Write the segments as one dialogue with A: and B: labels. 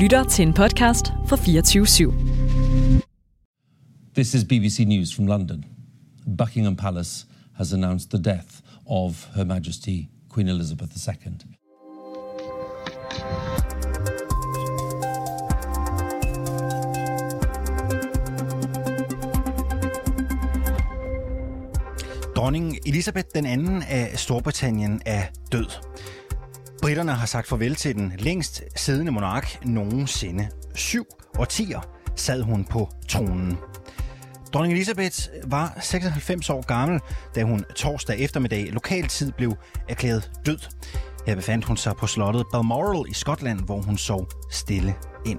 A: lytter til en podcast fra 24 /7.
B: This is BBC News from London. Buckingham Palace has announced the death of Her Majesty Queen Elizabeth II.
C: Dronning Elisabeth den anden af Storbritannien er død. Britterne har sagt farvel til den længst siddende monark nogensinde. Syv årtier sad hun på tronen. Dronning Elisabeth var 96 år gammel, da hun torsdag eftermiddag lokaltid blev erklæret død. Her befandt hun sig på slottet Balmoral i Skotland, hvor hun sov stille ind.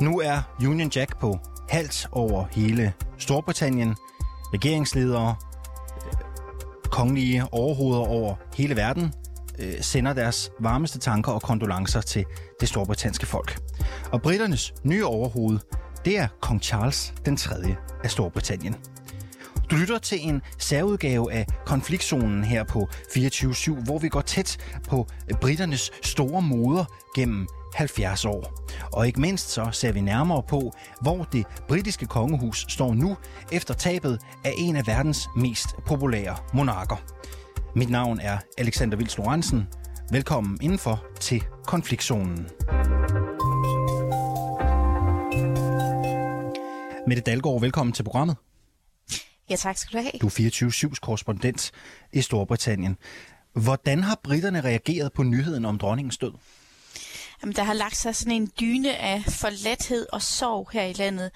C: Nu er Union Jack på hals over hele Storbritannien. Regeringsledere, kongelige overhoveder over hele verden øh, sender deres varmeste tanker og kondolencer til det storbritanniske folk. Og britternes nye overhoved, det er kong Charles den 3. af Storbritannien. Du lytter til en særudgave af konfliktzonen her på 24-7, hvor vi går tæt på britternes store moder gennem 70 år. Og ikke mindst så ser vi nærmere på, hvor det britiske kongehus står nu efter tabet af en af verdens mest populære monarker. Mit navn er Alexander Vils Lorentzen. Velkommen indenfor til konfliktzonen. Mette Dalgaard, velkommen til programmet.
D: Ja, tak skal du have.
C: Du er 24-7's korrespondent i Storbritannien. Hvordan har britterne reageret på nyheden om dronningens død?
D: Jamen, der har lagt sig sådan en dyne af forladthed og sorg her i landet.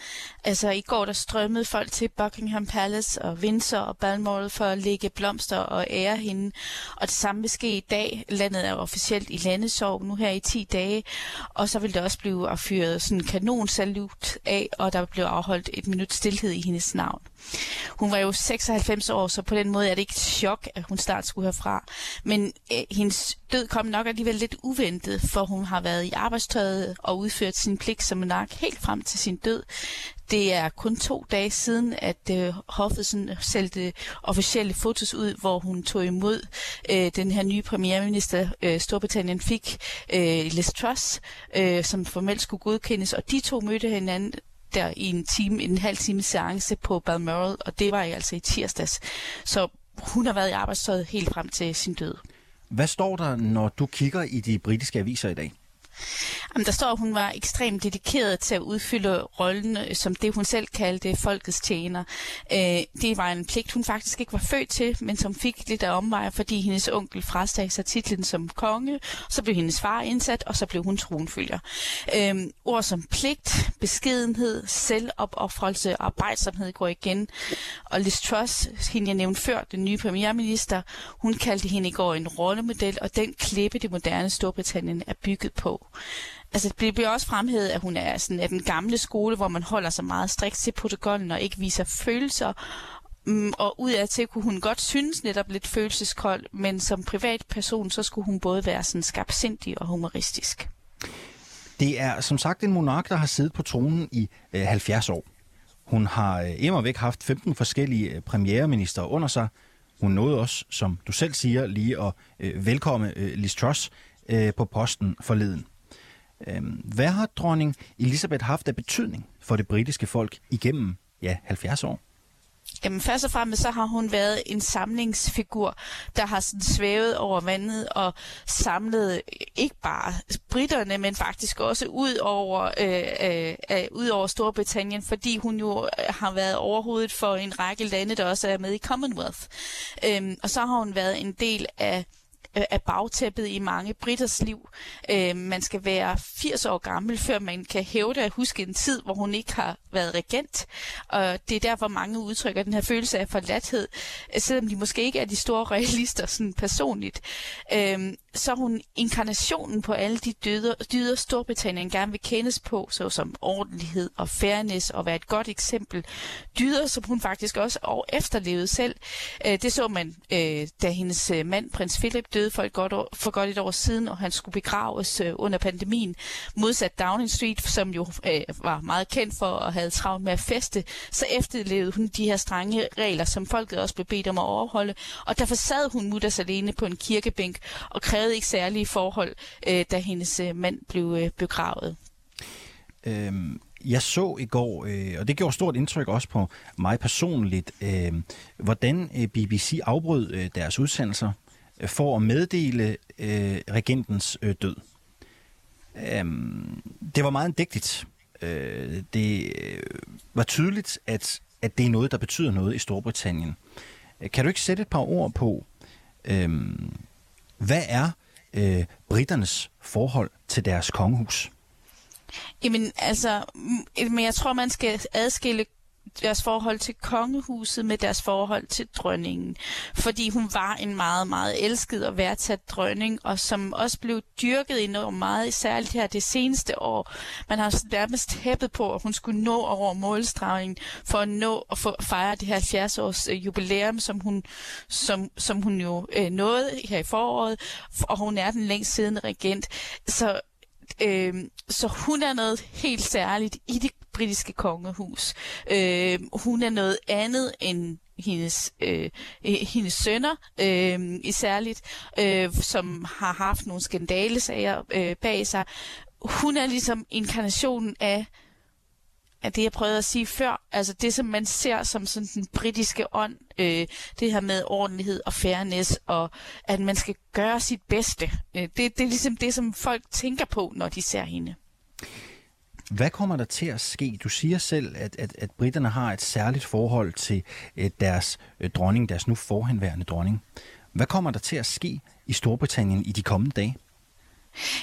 D: Altså, i går der strømmede folk til Buckingham Palace og Windsor og Balmoral for at lægge blomster og ære hende. Og det samme vil ske i dag. Landet er officielt i landesorg nu her i 10 dage. Og så vil der også blive affyret sådan en kanonsalut af, og der bliver afholdt et minut stillhed i hendes navn. Hun var jo 96 år, så på den måde er det ikke et chok, at hun snart skulle herfra. Men øh, hendes død kom nok alligevel lidt uventet, for hun har været i arbejdstøjet og udført sin pligt som monark helt frem til sin død. Det er kun to dage siden, at øh, hoffet sådan sendte officielle fotos ud, hvor hun tog imod øh, den her nye premierminister, øh, Storbritannien fik, øh, Liz Truss, øh, som formelt skulle godkendes, og de to mødte hinanden der i en time, en halv time seance på Balmoral, og det var jeg altså i tirsdags. Så hun har været i arbejdstøjet helt frem til sin død.
C: Hvad står der, når du kigger i de britiske aviser i dag?
D: Jamen, der står, at hun var ekstremt dedikeret til at udfylde rollen øh, som det, hun selv kaldte folkets tjener. Øh, det var en pligt, hun faktisk ikke var født til, men som fik lidt af omveje, fordi hendes onkel frastag sig titlen som konge, så blev hendes far indsat, og så blev hun tronfølger. Øh, ord som pligt, beskedenhed, selvopoffrelse og arbejdsomhed går igen. Og Liz Truss, hende jeg nævnte før, den nye premierminister, hun kaldte hende i går en rollemodel, og den klippe det moderne Storbritannien er bygget på. Altså, det bliver også fremhævet, at hun er sådan af den gamle skole, hvor man holder sig meget strikt til protokollen og ikke viser følelser. Mm, og ud af til kunne hun godt synes netop lidt følelseskold, men som privatperson, så skulle hun både være sådan skabsindig og humoristisk.
C: Det er som sagt en monark, der har siddet på tronen i øh, 70 år. Hun har øh, væk haft 15 forskellige øh, premierminister under sig. Hun nåede også, som du selv siger, lige at øh, velkomme øh, Liz Truss øh, på posten forleden. Øhm, hvad har dronning Elisabeth haft af betydning for det britiske folk igennem ja, 70 år?
D: Jamen først og fremmest så har hun været en samlingsfigur, der har sådan svævet over vandet og samlet ikke bare britterne, men faktisk også ud over, øh, øh, øh ud over Storbritannien, fordi hun jo øh, har været overhovedet for en række lande, der også er med i Commonwealth. Øhm, og så har hun været en del af Øh, bagtæppet i mange britters liv. Øh, man skal være 80 år gammel, før man kan hævde at huske en tid, hvor hun ikke har været regent. Og det er derfor mange udtrykker den her følelse af forladthed, øh, selvom de måske ikke er de store realister sådan personligt. Øhm, så er hun inkarnationen på alle de dyder, dyder Storbritannien gerne vil kendes på, såsom ordentlighed og fairness og være et godt eksempel. Dyder, som hun faktisk også efterlevede selv. Øh, det så man, øh, da hendes øh, mand, prins Philip, døde for, et godt år, for godt et år siden, og han skulle begraves øh, under pandemien. Modsat Downing Street, som jo var meget kendt for at have travlt med at feste, så efterlevede hun de her strenge regler, som folket også blev bedt om at overholde. Og derfor sad hun mutters alene på en kirkebænk og krævede ikke særlige forhold, øh, da hendes øh, mand blev øh, begravet.
C: Øhm, jeg så i går, øh, og det gjorde stort indtryk også på mig personligt, øh, hvordan øh, BBC afbrød øh, deres udsendelser øh, for at meddele øh, regentens øh, død. Øhm, det var meget indægtigt. Øh, det øh, var tydeligt, at, at det er noget, der betyder noget i Storbritannien. Øh, kan du ikke sætte et par ord på, øh, hvad er øh, britternes forhold til deres kongehus?
D: Jamen, altså, men jeg tror, man skal adskille deres forhold til kongehuset med deres forhold til dronningen. Fordi hun var en meget, meget elsket og værdsat dronning, og som også blev dyrket enormt meget, særligt her det seneste år. Man har nærmest hæppet på, at hun skulle nå over målstregen for at nå at få, fejre det her 70 års øh, jubilæum, som hun, som, som hun jo øh, nåede her i foråret, og hun er den længst siddende regent. Så Øh, så hun er noget helt særligt i det britiske kongehus. Øh, hun er noget andet end hendes, øh, øh hendes sønner, øh, isærligt, øh, som har haft nogle skandalesager øh, bag sig. Hun er ligesom inkarnationen af af det, jeg prøvede at sige før. Altså det, som man ser som sådan den britiske ånd. Øh, det her med ordentlighed og fairness, og at man skal gøre sit bedste. Øh, det, det er ligesom det, som folk tænker på, når de ser hende.
C: Hvad kommer der til at ske? Du siger selv, at, at, at britterne har et særligt forhold til øh, deres øh, dronning, deres nu forhenværende dronning. Hvad kommer der til at ske i Storbritannien i de kommende dage?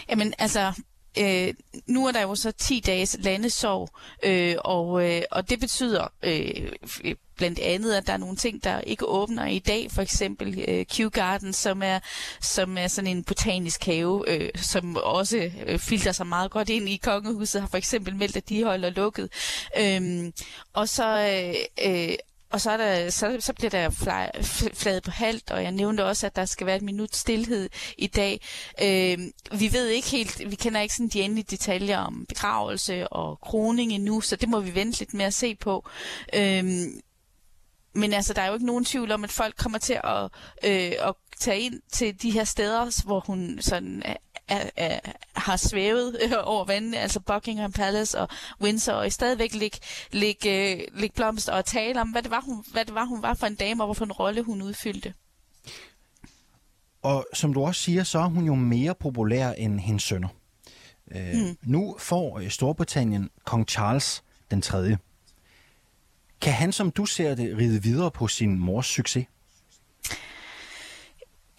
D: Jamen, altså, øh, nu er der jo så 10 dages landesorg, øh, og, øh, og det betyder øh, blandt andet, at der er nogle ting, der ikke åbner i dag, for eksempel øh, Kew Garden, som er, som er sådan en botanisk have, øh, som også øh, filter sig meget godt ind i kongehuset, har for eksempel meldt, at de holder lukket. Øhm, og så øh, øh, og så, er der, så, så bliver der flaget på halvt, og jeg nævnte også, at der skal være et minut stillhed i dag. Øh, vi ved ikke helt, vi kender ikke sådan de endelige detaljer om begravelse og kroning endnu, så det må vi vente lidt med at se på. Øh, men altså, der er jo ikke nogen tvivl om, at folk kommer til at, øh, at tage ind til de her steder, hvor hun sådan er, er, har svævet øh, over vandene, altså Buckingham Palace og Windsor, og i stadigvæk ligge lig, øh, lig blomster og tale om, hvad det, var, hun, hvad det var, hun var for en dame, og hvorfor en rolle hun udfyldte.
C: Og som du også siger, så er hun jo mere populær end hendes sønner. Øh, mm. Nu får øh, Storbritannien kong Charles den 3. Kan han, som du ser det, ride videre på sin mors succes?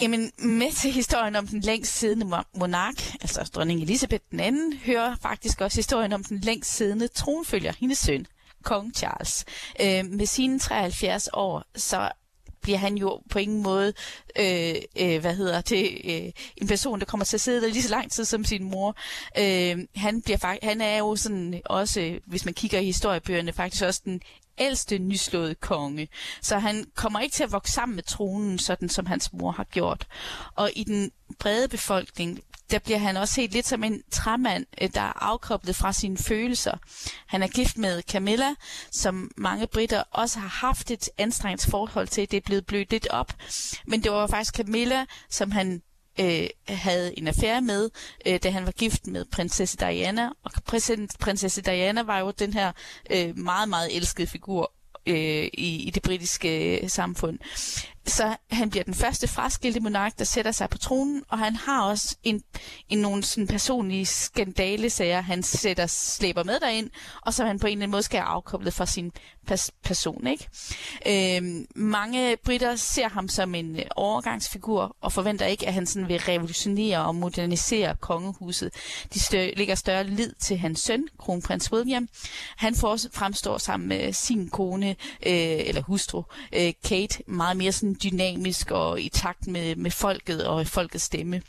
D: Jamen, med til historien om den længst siddende monark, altså dronning Elisabeth II, hører faktisk også historien om den længst siddende tronfølger, hendes søn, kong Charles. Øh, med sine 73 år, så bliver han jo på ingen måde, øh, øh, hvad hedder det, øh, en person, der kommer til at sidde der lige så lang tid som sin mor. Øh, han, bliver han er jo sådan også, hvis man kigger i historiebøgerne, faktisk også den ældste nyslåede konge. Så han kommer ikke til at vokse sammen med tronen, sådan som hans mor har gjort. Og i den brede befolkning, der bliver han også helt lidt som en træmand, øh, der er afkoblet fra sine følelser. Han er gift med Camilla, som mange britter også har haft et anstrengt forhold til. Det er blevet blødt lidt op. Men det var faktisk Camilla, som han øh, havde en affære med, øh, da han var gift med prinsesse Diana. Og prinsesse Diana var jo den her øh, meget, meget elskede figur øh, i, i det britiske øh, samfund. Så han bliver den første fraskilte monark, der sætter sig på tronen, og han har også en, en nogle sådan personlige skandalesager, han sætter, slæber med derind, og så han på en eller anden måde skal afkoblet fra sin pers- person. Ikke? Øhm, mange britter ser ham som en øh, overgangsfigur, og forventer ikke, at han sådan vil revolutionere og modernisere kongehuset. De stør- lægger større lid til hans søn, kronprins William. Han får, fremstår sammen med sin kone, øh, eller hustru, øh, Kate, meget mere sådan dynamisk og i takt med, med folket og folkets stemme.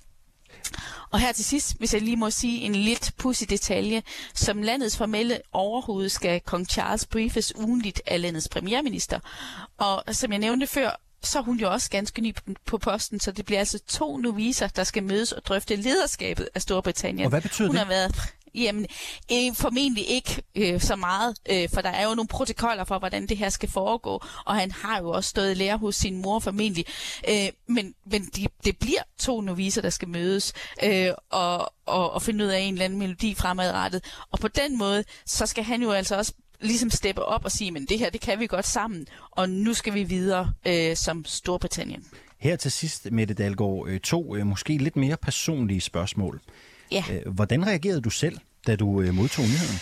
D: Og her til sidst, hvis jeg lige må sige en lidt pussy detalje, som landets formelle overhoved skal kong Charles briefes ugenligt af landets premierminister. Og som jeg nævnte før, så er hun jo også ganske ny på posten, så det bliver altså to noviser, der skal mødes og drøfte lederskabet af Storbritannien.
C: Og hvad betyder
D: hun
C: det?
D: Har været, Jamen, øh, formentlig ikke øh, så meget, øh, for der er jo nogle protokoller for, hvordan det her skal foregå, og han har jo også stået lærer hos sin mor formentlig. Øh, men men de, det bliver to noviser, der skal mødes øh, og, og, og finde ud af en eller anden melodi fremadrettet. Og på den måde, så skal han jo altså også ligesom steppe op og sige, men det her, det kan vi godt sammen, og nu skal vi videre øh, som Storbritannien.
C: Her til sidst, Mette Dalgaard, øh, to øh, måske lidt mere personlige spørgsmål.
D: Ja.
C: Øh, hvordan reagerede du selv, da du modtog nyheden?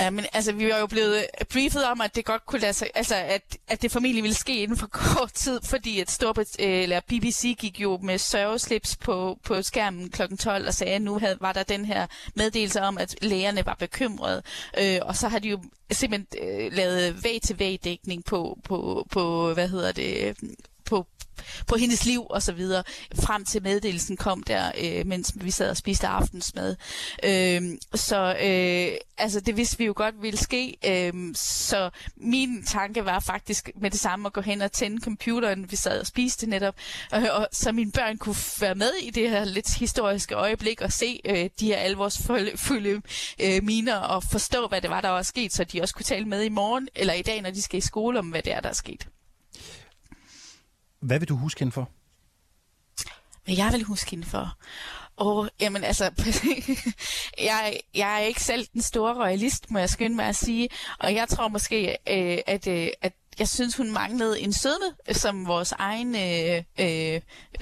D: Ja, men altså, vi var jo blevet briefet om, at det godt kunne lade sig, altså, at, at det formentlig ville ske inden for kort tid, fordi at Storbrit, eller BBC gik jo med sørgeslips på, på skærmen kl. 12 og sagde, at nu havde, var der den her meddelelse om, at lægerne var bekymrede. Øh, og så har de jo simpelthen øh, lavet væg-til-væg-dækning på, på, på, hvad hedder det, på hendes liv og så videre, frem til meddelelsen kom der, øh, mens vi sad og spiste aftensmad. Øh, så øh, altså, det vidste vi jo godt ville ske, øh, så min tanke var faktisk med det samme at gå hen og tænde computeren, vi sad og spiste netop, øh, og så mine børn kunne være med i det her lidt historiske øjeblik og se øh, de her alvorsfulde øh, miner og forstå, hvad det var, der var sket, så de også kunne tale med i morgen eller i dag, når de skal i skole om, hvad det er, der er sket.
C: Hvad vil du huske hende for?
D: Hvad jeg vil huske hende for? Og jamen altså, jeg, jeg er ikke selv den store royalist, må jeg skynde mig at sige. Og jeg tror måske, øh, at, øh, at jeg synes, hun manglede en sødme, som vores egen øh, øh,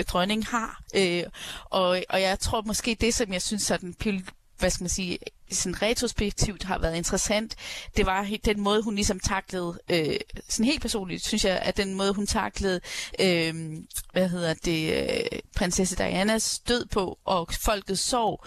D: dronning har. Øh, og, og jeg tror måske det, som jeg synes, sådan hvad skal man sige, sådan retrospektivt har været interessant, det var den måde, hun ligesom taklede, øh, sådan helt personligt, synes jeg, at den måde, hun taklede, øh, hvad hedder det, øh, prinsesse Dianas død på, og folkets sorg,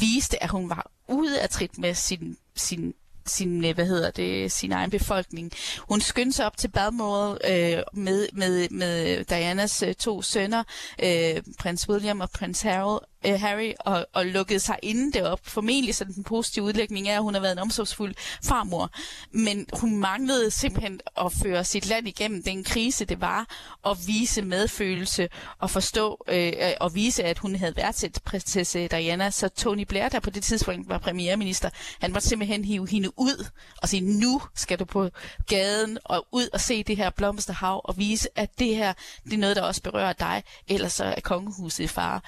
D: viste, at hun var ude af trit med sin, sin sin, øh, hvad hedder det, sin egen befolkning. Hun skyndte sig op til Balmoral øh, med, med, med Dianas øh, to sønner, øh, prins William og prins Harold, øh, Harry og, og lukkede sig inde derop. Formentlig sådan den positive udlægning er, at hun har været en omsorgsfuld farmor. Men hun manglede simpelthen at føre sit land igennem den krise, det var, og vise medfølelse og forstå øh, øh, og vise, at hun havde været til prinsesse Diana. Så Tony Blair, der på det tidspunkt var premierminister, han måtte simpelthen hive hende ud og sige, nu skal du på gaden og ud og se det her blomsterhav og vise, at det her det er noget, der også berører dig, ellers så er kongehuset i fare.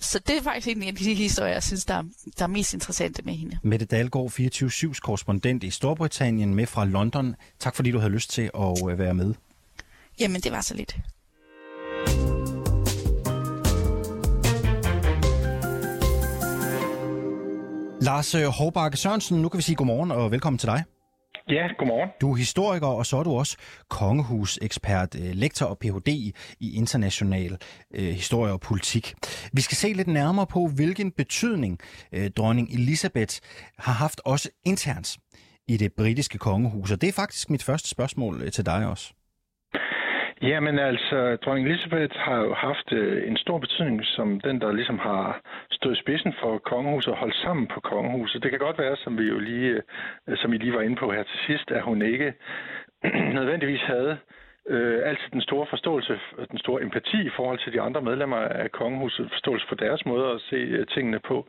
D: Så det er faktisk en af de historier, jeg synes, der er, der er mest interessante med hende.
C: Mette Dalgaard, 24-7's korrespondent i Storbritannien med fra London. Tak fordi du havde lyst til at øh, være med.
D: Jamen, det var så lidt.
C: Lars øh, Hårbakke Sørensen, nu kan vi sige godmorgen og velkommen til dig.
E: Ja, godmorgen.
C: Du er historiker, og så er du også kongehusekspert, øh, lektor og Ph.D. i international øh, historie og politik. Vi skal se lidt nærmere på, hvilken betydning øh, dronning Elisabeth har haft også internt i det britiske kongehus. Og det er faktisk mit første spørgsmål øh, til dig også.
E: Jamen altså, dronning Elisabeth har jo haft øh, en stor betydning som den, der ligesom har stået i spidsen for kongehuset og holdt sammen på kongehuset. Det kan godt være, som vi jo lige, øh, som I lige var inde på her til sidst, at hun ikke nødvendigvis havde øh, altid den store forståelse, den store empati i forhold til de andre medlemmer af kongehuset, forståelse for deres måde at se øh, tingene på.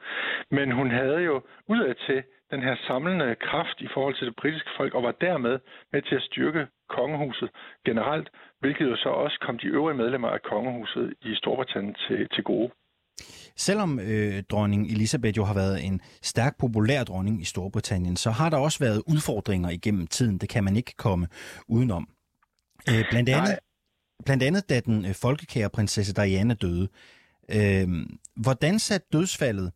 E: Men hun havde jo udad til den her samlende kraft i forhold til det britiske folk, og var dermed med til at styrke kongehuset generelt, hvilket jo så også kom de øvrige medlemmer af kongehuset i Storbritannien til, til gode.
C: Selvom øh, dronning Elisabeth jo har været en stærk populær dronning i Storbritannien, så har der også været udfordringer igennem tiden. Det kan man ikke komme udenom. Øh, blandt, andet, blandt andet da den øh, folkekære prinsesse Diana døde. Øh, hvordan satte dødsfaldet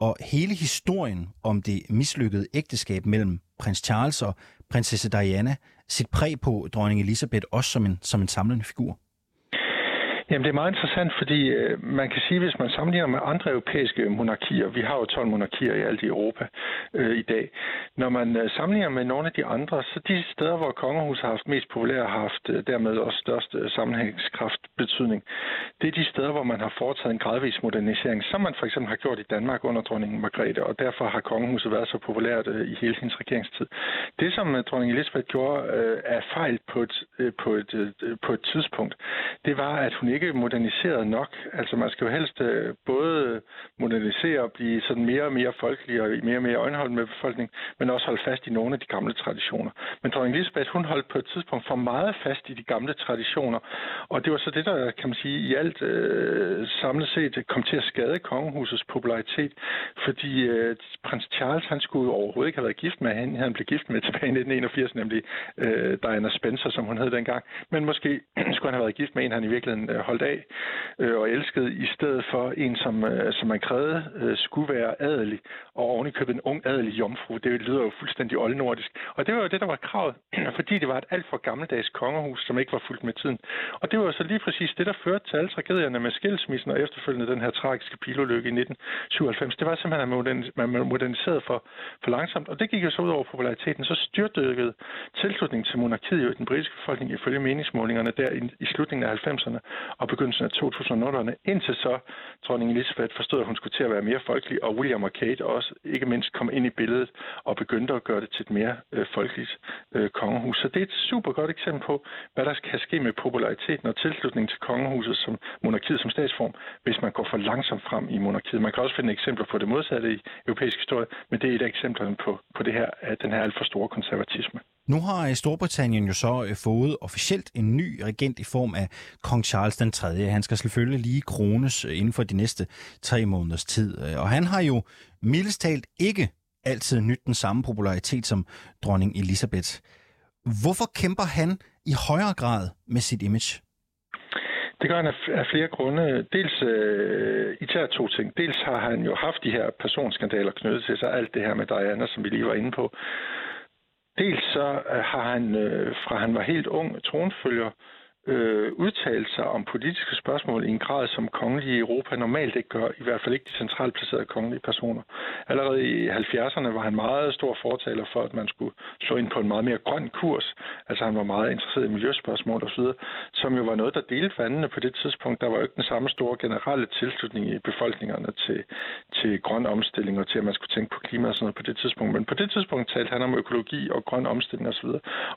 C: og hele historien om det mislykkede ægteskab mellem prins Charles og prinsesse Diana sit præg på dronning Elisabeth også som en, som en samlende figur?
E: Jamen, det er meget interessant, fordi øh, man kan sige, hvis man sammenligner med andre europæiske monarkier, vi har jo 12 monarkier i alt i Europa øh, i dag, når man øh, sammenligner med nogle af de andre, så de steder, hvor kongehuset har haft mest populær, har haft øh, dermed også størst øh, sammenhængskraft betydning, det er de steder, hvor man har foretaget en gradvis modernisering, som man for eksempel har gjort i Danmark under dronningen Margrethe, og derfor har kongehuset været så populært øh, i hele hendes regeringstid. Det, som øh, dronning Elisabeth gjorde øh, af fejl på et, øh, på, et, øh, på et tidspunkt, det var, at hun ikke ikke moderniseret nok. Altså man skal jo helst øh, både modernisere og blive sådan mere og mere folkelig og mere og mere øjenholdt med befolkningen, men også holde fast i nogle af de gamle traditioner. Men dronning Elisabeth, hun holdt på et tidspunkt for meget fast i de gamle traditioner, og det var så det, der kan man sige i alt øh, samlet set kom til at skade kongehusets popularitet, fordi øh, prins Charles, han skulle overhovedet ikke have været gift med hende. Han blev gift med tilbage i 1981, nemlig øh, Diana Spencer, som hun hed dengang. Men måske skulle han have været gift med en, han i virkeligheden øh, holdt af øh, og elskede, i stedet for en, som, øh, som man krævede øh, skulle være adelig, og ovenikøbet en ung adelig jomfru. Det lyder jo fuldstændig oldnordisk. Og det var jo det, der var kravet, fordi det var et alt for gammeldags kongehus, som ikke var fuldt med tiden. Og det var så lige præcis det, der førte til alle tragedierne med skilsmissen og efterfølgende den her tragiske pilulykke i 1997. Det var simpelthen, at man moderniserede for, for langsomt, og det gik jo så ud over populariteten. Så styrtdykkede tilslutningen til monarkiet jo i den britiske befolkning ifølge meningsmålingerne der i, i slutningen af 90'erne og begyndelsen af 2000'erne, indtil så dronning Elizabeth forstod, at hun skulle til at være mere folkelig, og William og Kate også ikke mindst kom ind i billedet og begyndte at gøre det til et mere øh, folkeligt øh, kongehus. Så det er et super godt eksempel på, hvad der kan ske med populariteten og tilslutningen til kongehuset som monarkiet som statsform, hvis man går for langsomt frem i monarkiet. Man kan også finde eksempler på det modsatte i europæisk historie, men det er et af eksemplerne på, på det her, at den her alt for store konservatisme.
C: Nu har øh, Storbritannien jo så øh, fået officielt en ny regent i form af kong Charles den 3. Han skal selvfølgelig lige krones øh, inden for de næste tre måneders tid. Og han har jo mildest talt ikke altid nyt den samme popularitet som dronning Elisabeth. Hvorfor kæmper han i højere grad med sit image?
E: Det gør han af flere grunde. Dels øh, især to ting. Dels har han jo haft de her personskandaler knyttet til sig, alt det her med Diana, som vi lige var inde på. Dels så øh, har han, øh, fra han var helt ung tronfølger, øh, udtale sig om politiske spørgsmål i en grad, som kongelige i Europa normalt ikke gør, i hvert fald ikke de centralt placerede kongelige personer. Allerede i 70'erne var han meget stor fortaler for, at man skulle slå ind på en meget mere grøn kurs. Altså han var meget interesseret i miljøspørgsmål osv., som jo var noget, der delte vandene på det tidspunkt. Der var jo ikke den samme store generelle tilslutning i befolkningerne til, til grøn omstilling og til, at man skulle tænke på klima og sådan noget på det tidspunkt. Men på det tidspunkt talte han om økologi og grøn omstilling osv.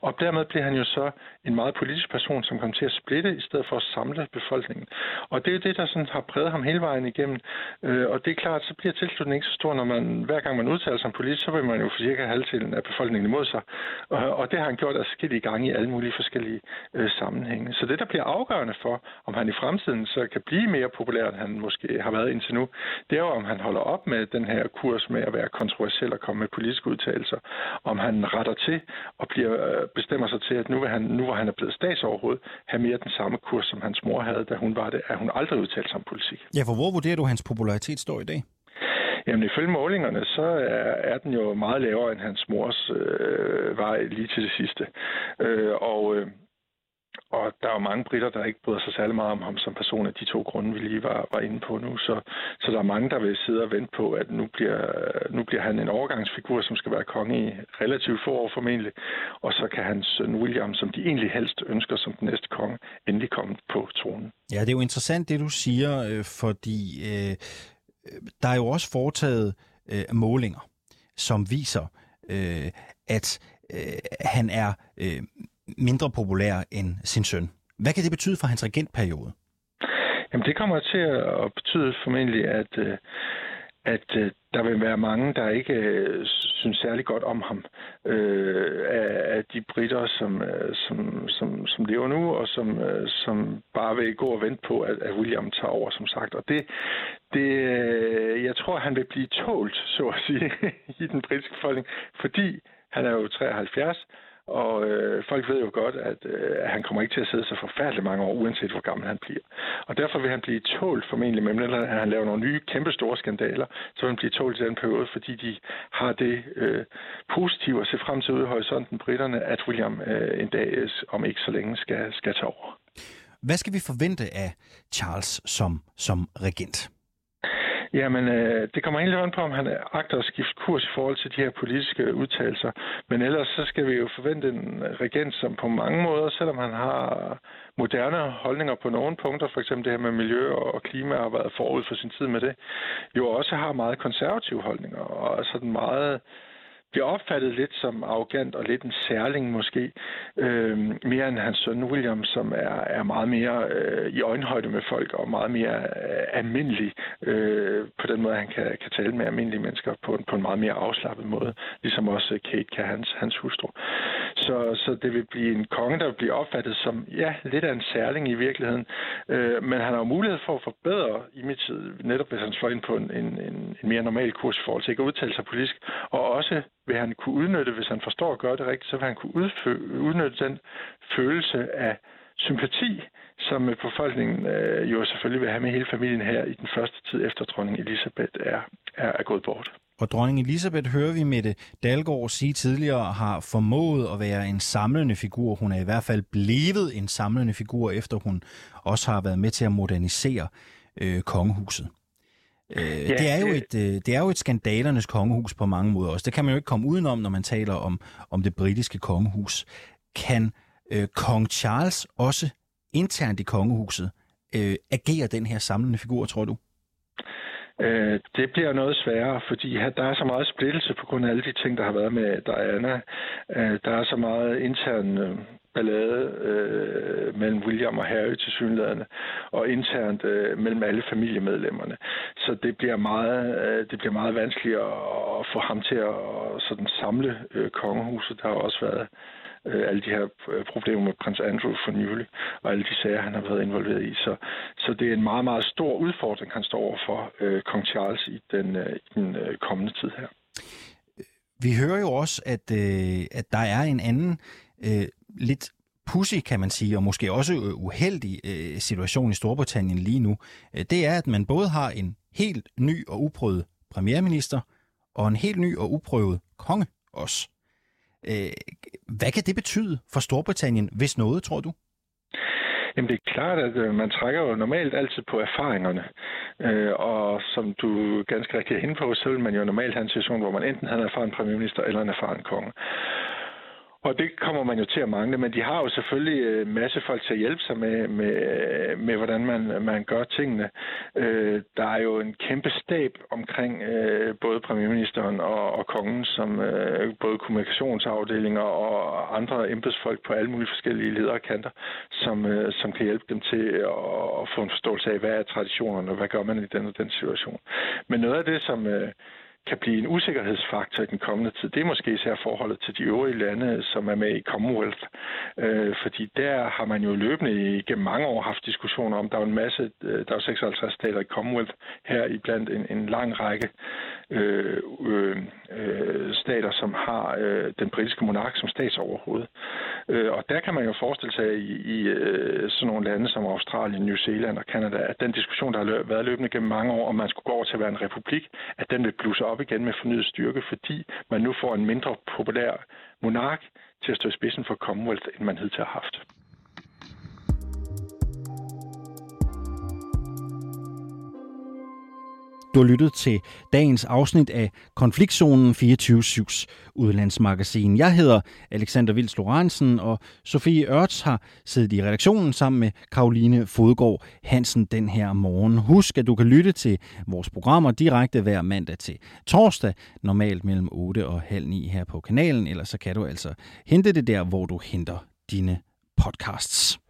E: Og dermed blev han jo så en meget politisk person, som kom til at splitte, i stedet for at samle befolkningen. Og det er jo det, der sådan har præget ham hele vejen igennem. Øh, og det er klart, så bliver tilslutningen ikke så stor, når man hver gang man udtaler sig om politik, så vil man jo få cirka halvdelen af befolkningen imod sig. Og, og det har han gjort forskellige gange i alle mulige forskellige øh, sammenhænge. Så det, der bliver afgørende for, om han i fremtiden så kan blive mere populær, end han måske har været indtil nu, det er jo, om han holder op med den her kurs med at være kontroversiel og komme med politiske udtalelser. Om han retter til og bliver, øh, bestemmer sig til, at nu, vil han, nu hvor han er blevet statsoverhoved, have mere den samme kurs, som hans mor havde, da hun var det, at hun aldrig udtalte sig om politik.
C: Ja, for hvor vurderer du, hans popularitet står i dag?
E: Jamen ifølge målingerne, så er, er den jo meget lavere end hans mors øh, vej lige til det sidste. Øh, og, øh, og der er jo mange britter, der ikke bryder sig særlig meget om ham som person af de to grunde, vi lige var, var inde på nu. Så, så der er mange, der vil sidde og vente på, at nu bliver, nu bliver han en overgangsfigur, som skal være konge i relativt få år formentlig. Og så kan hans søn William, som de egentlig helst ønsker som den næste konge, endelig komme på tronen.
C: Ja, det er jo interessant, det du siger, øh, fordi øh, der er jo også foretaget øh, målinger, som viser, øh, at øh, han er øh, mindre populær end sin søn. Hvad kan det betyde for hans regentperiode?
E: Jamen det kommer til at betyde formentlig, at, øh, at øh, der vil være mange, der ikke øh, synes særlig godt om ham øh, af, af de britter, som, som, som, som lever nu, og som, som bare vil gå og vente på, at, at William tager over, som sagt. Og det, det, jeg tror, han vil blive tålt, så at sige, i den britiske befolkning, fordi han er jo 73, og øh, folk ved jo godt, at øh, han kommer ikke til at sidde så forfærdeligt mange år, uanset hvor gammel han bliver. Og derfor vil han blive tålt formentlig, medmindre han laver nogle nye, kæmpe store skandaler, så vil han blive tålt i den periode, fordi de har det øh, positive at se frem til ude i horisonten, britterne, at William øh, en dag øh, om ikke så længe skal, skal tage over.
C: Hvad skal vi forvente af Charles som, som regent?
E: Jamen, øh, det kommer egentlig an på, om han agter at skifte kurs i forhold til de her politiske udtalelser. Men ellers så skal vi jo forvente en regent, som på mange måder, selvom han har moderne holdninger på nogle punkter, for eksempel det her med miljø og klima har været forud for sin tid med det, jo også har meget konservative holdninger og sådan meget bliver opfattet lidt som arrogant og lidt en særling måske, øh, mere end hans søn William, som er, er meget mere øh, i øjenhøjde med folk og meget mere øh, almindelig øh, på den måde, han kan, kan tale med almindelige mennesker på, på en meget mere afslappet måde, ligesom også Kate kan hans, hans hustru. Så, så det vil blive en konge, der vil blive opfattet som, ja, lidt af en særling i virkeligheden, øh, men han har jo mulighed for at forbedre tid, netop hvis han slår ind på en, en, en, en mere normal kurs i forhold til ikke at udtale sig politisk, og også vil han kunne udnytte, hvis han forstår at gøre det rigtigt, så vil han kunne udnytte den følelse af sympati, som øh, befolkningen øh, jo selvfølgelig vil have med hele familien her i den første tid efter dronning Elisabeth er, er, er gået bort.
C: Og dronning Elisabeth hører vi Mette Dalgaard sige tidligere har formået at være en samlende figur. Hun er i hvert fald blevet en samlende figur, efter hun også har været med til at modernisere øh, kongehuset. Øh, ja, det, er jo et, øh, det er jo et skandalernes kongehus på mange måder også. Det kan man jo ikke komme udenom, når man taler om, om det britiske kongehus. Kan øh, kong Charles også internt i kongehuset øh, agere den her samlende figur, tror du?
E: Øh, det bliver noget sværere, fordi der er så meget splittelse på grund af alle de ting, der har været med Diana. Øh, der er så meget intern øh, ballade øh, mellem William og Harry til synlædende, og internt øh, mellem alle familiemedlemmerne. Så det bliver meget, øh, det bliver meget vanskeligt at, at få ham til at sådan samle øh, kongehuset. Der har også været øh, alle de her øh, problemer med prins Andrew for nylig, og alle de sager, han har været involveret i. Så, så det er en meget, meget stor udfordring, han står over for øh, kong Charles i den, øh, i den øh, kommende tid her.
C: Vi hører jo også, at, øh, at der er en anden øh, lidt pussy, kan man sige, og måske også øh, uheldig øh, situation i Storbritannien lige nu, øh, det er, at man både har en helt ny og uprøvet premierminister, og en helt ny og uprøvet konge også. Øh, hvad kan det betyde for Storbritannien, hvis noget, tror du?
E: Jamen det er klart, at øh, man trækker jo normalt altid på erfaringerne. Øh, og som du ganske rigtigt er inde på, så vil man jo normalt have en situation, hvor man enten har en erfaren premierminister eller en erfaren konge. Og det kommer man jo til at mangle, men de har jo selvfølgelig en masse folk til at hjælpe sig med, med, øh, med hvordan man, man gør tingene. Øh, der er jo en kæmpe stab omkring øh, både premierministeren og, og kongen, som øh, både kommunikationsafdelinger og andre embedsfolk på alle mulige forskellige lederkanter, som, øh, som kan hjælpe dem til at, at få en forståelse af, hvad er traditionerne, og hvad gør man i den og den situation. Men noget af det, som... Øh, kan blive en usikkerhedsfaktor i den kommende tid, det er måske især forholdet til de øvrige lande, som er med i Commonwealth. Øh, fordi der har man jo løbende igennem mange år haft diskussioner om, der er en masse, øh, der er 56 stater i Commonwealth, her i blandt en, en lang række øh, øh, stater, som har øh, den britiske monark som statsoverhoved. Øh, og der kan man jo forestille sig i, i øh, sådan nogle lande som Australien, New Zealand og Canada, at den diskussion, der har været løbende gennem mange år, om man skulle gå over til at være en republik, at den vil blusse op igen med fornyet styrke, fordi man nu får en mindre populær monark til at stå i spidsen for Commonwealth, end man hidtil har haft.
C: Du har lyttet til dagens afsnit af Konfliktzonen 24-7's udlandsmagasin. Jeg hedder Alexander Vils Lorentzen, og Sofie Ørts har siddet i redaktionen sammen med Karoline Fodgård Hansen den her morgen. Husk, at du kan lytte til vores programmer direkte hver mandag til torsdag, normalt mellem 8 og halv 9 her på kanalen, eller så kan du altså hente det der, hvor du henter dine podcasts.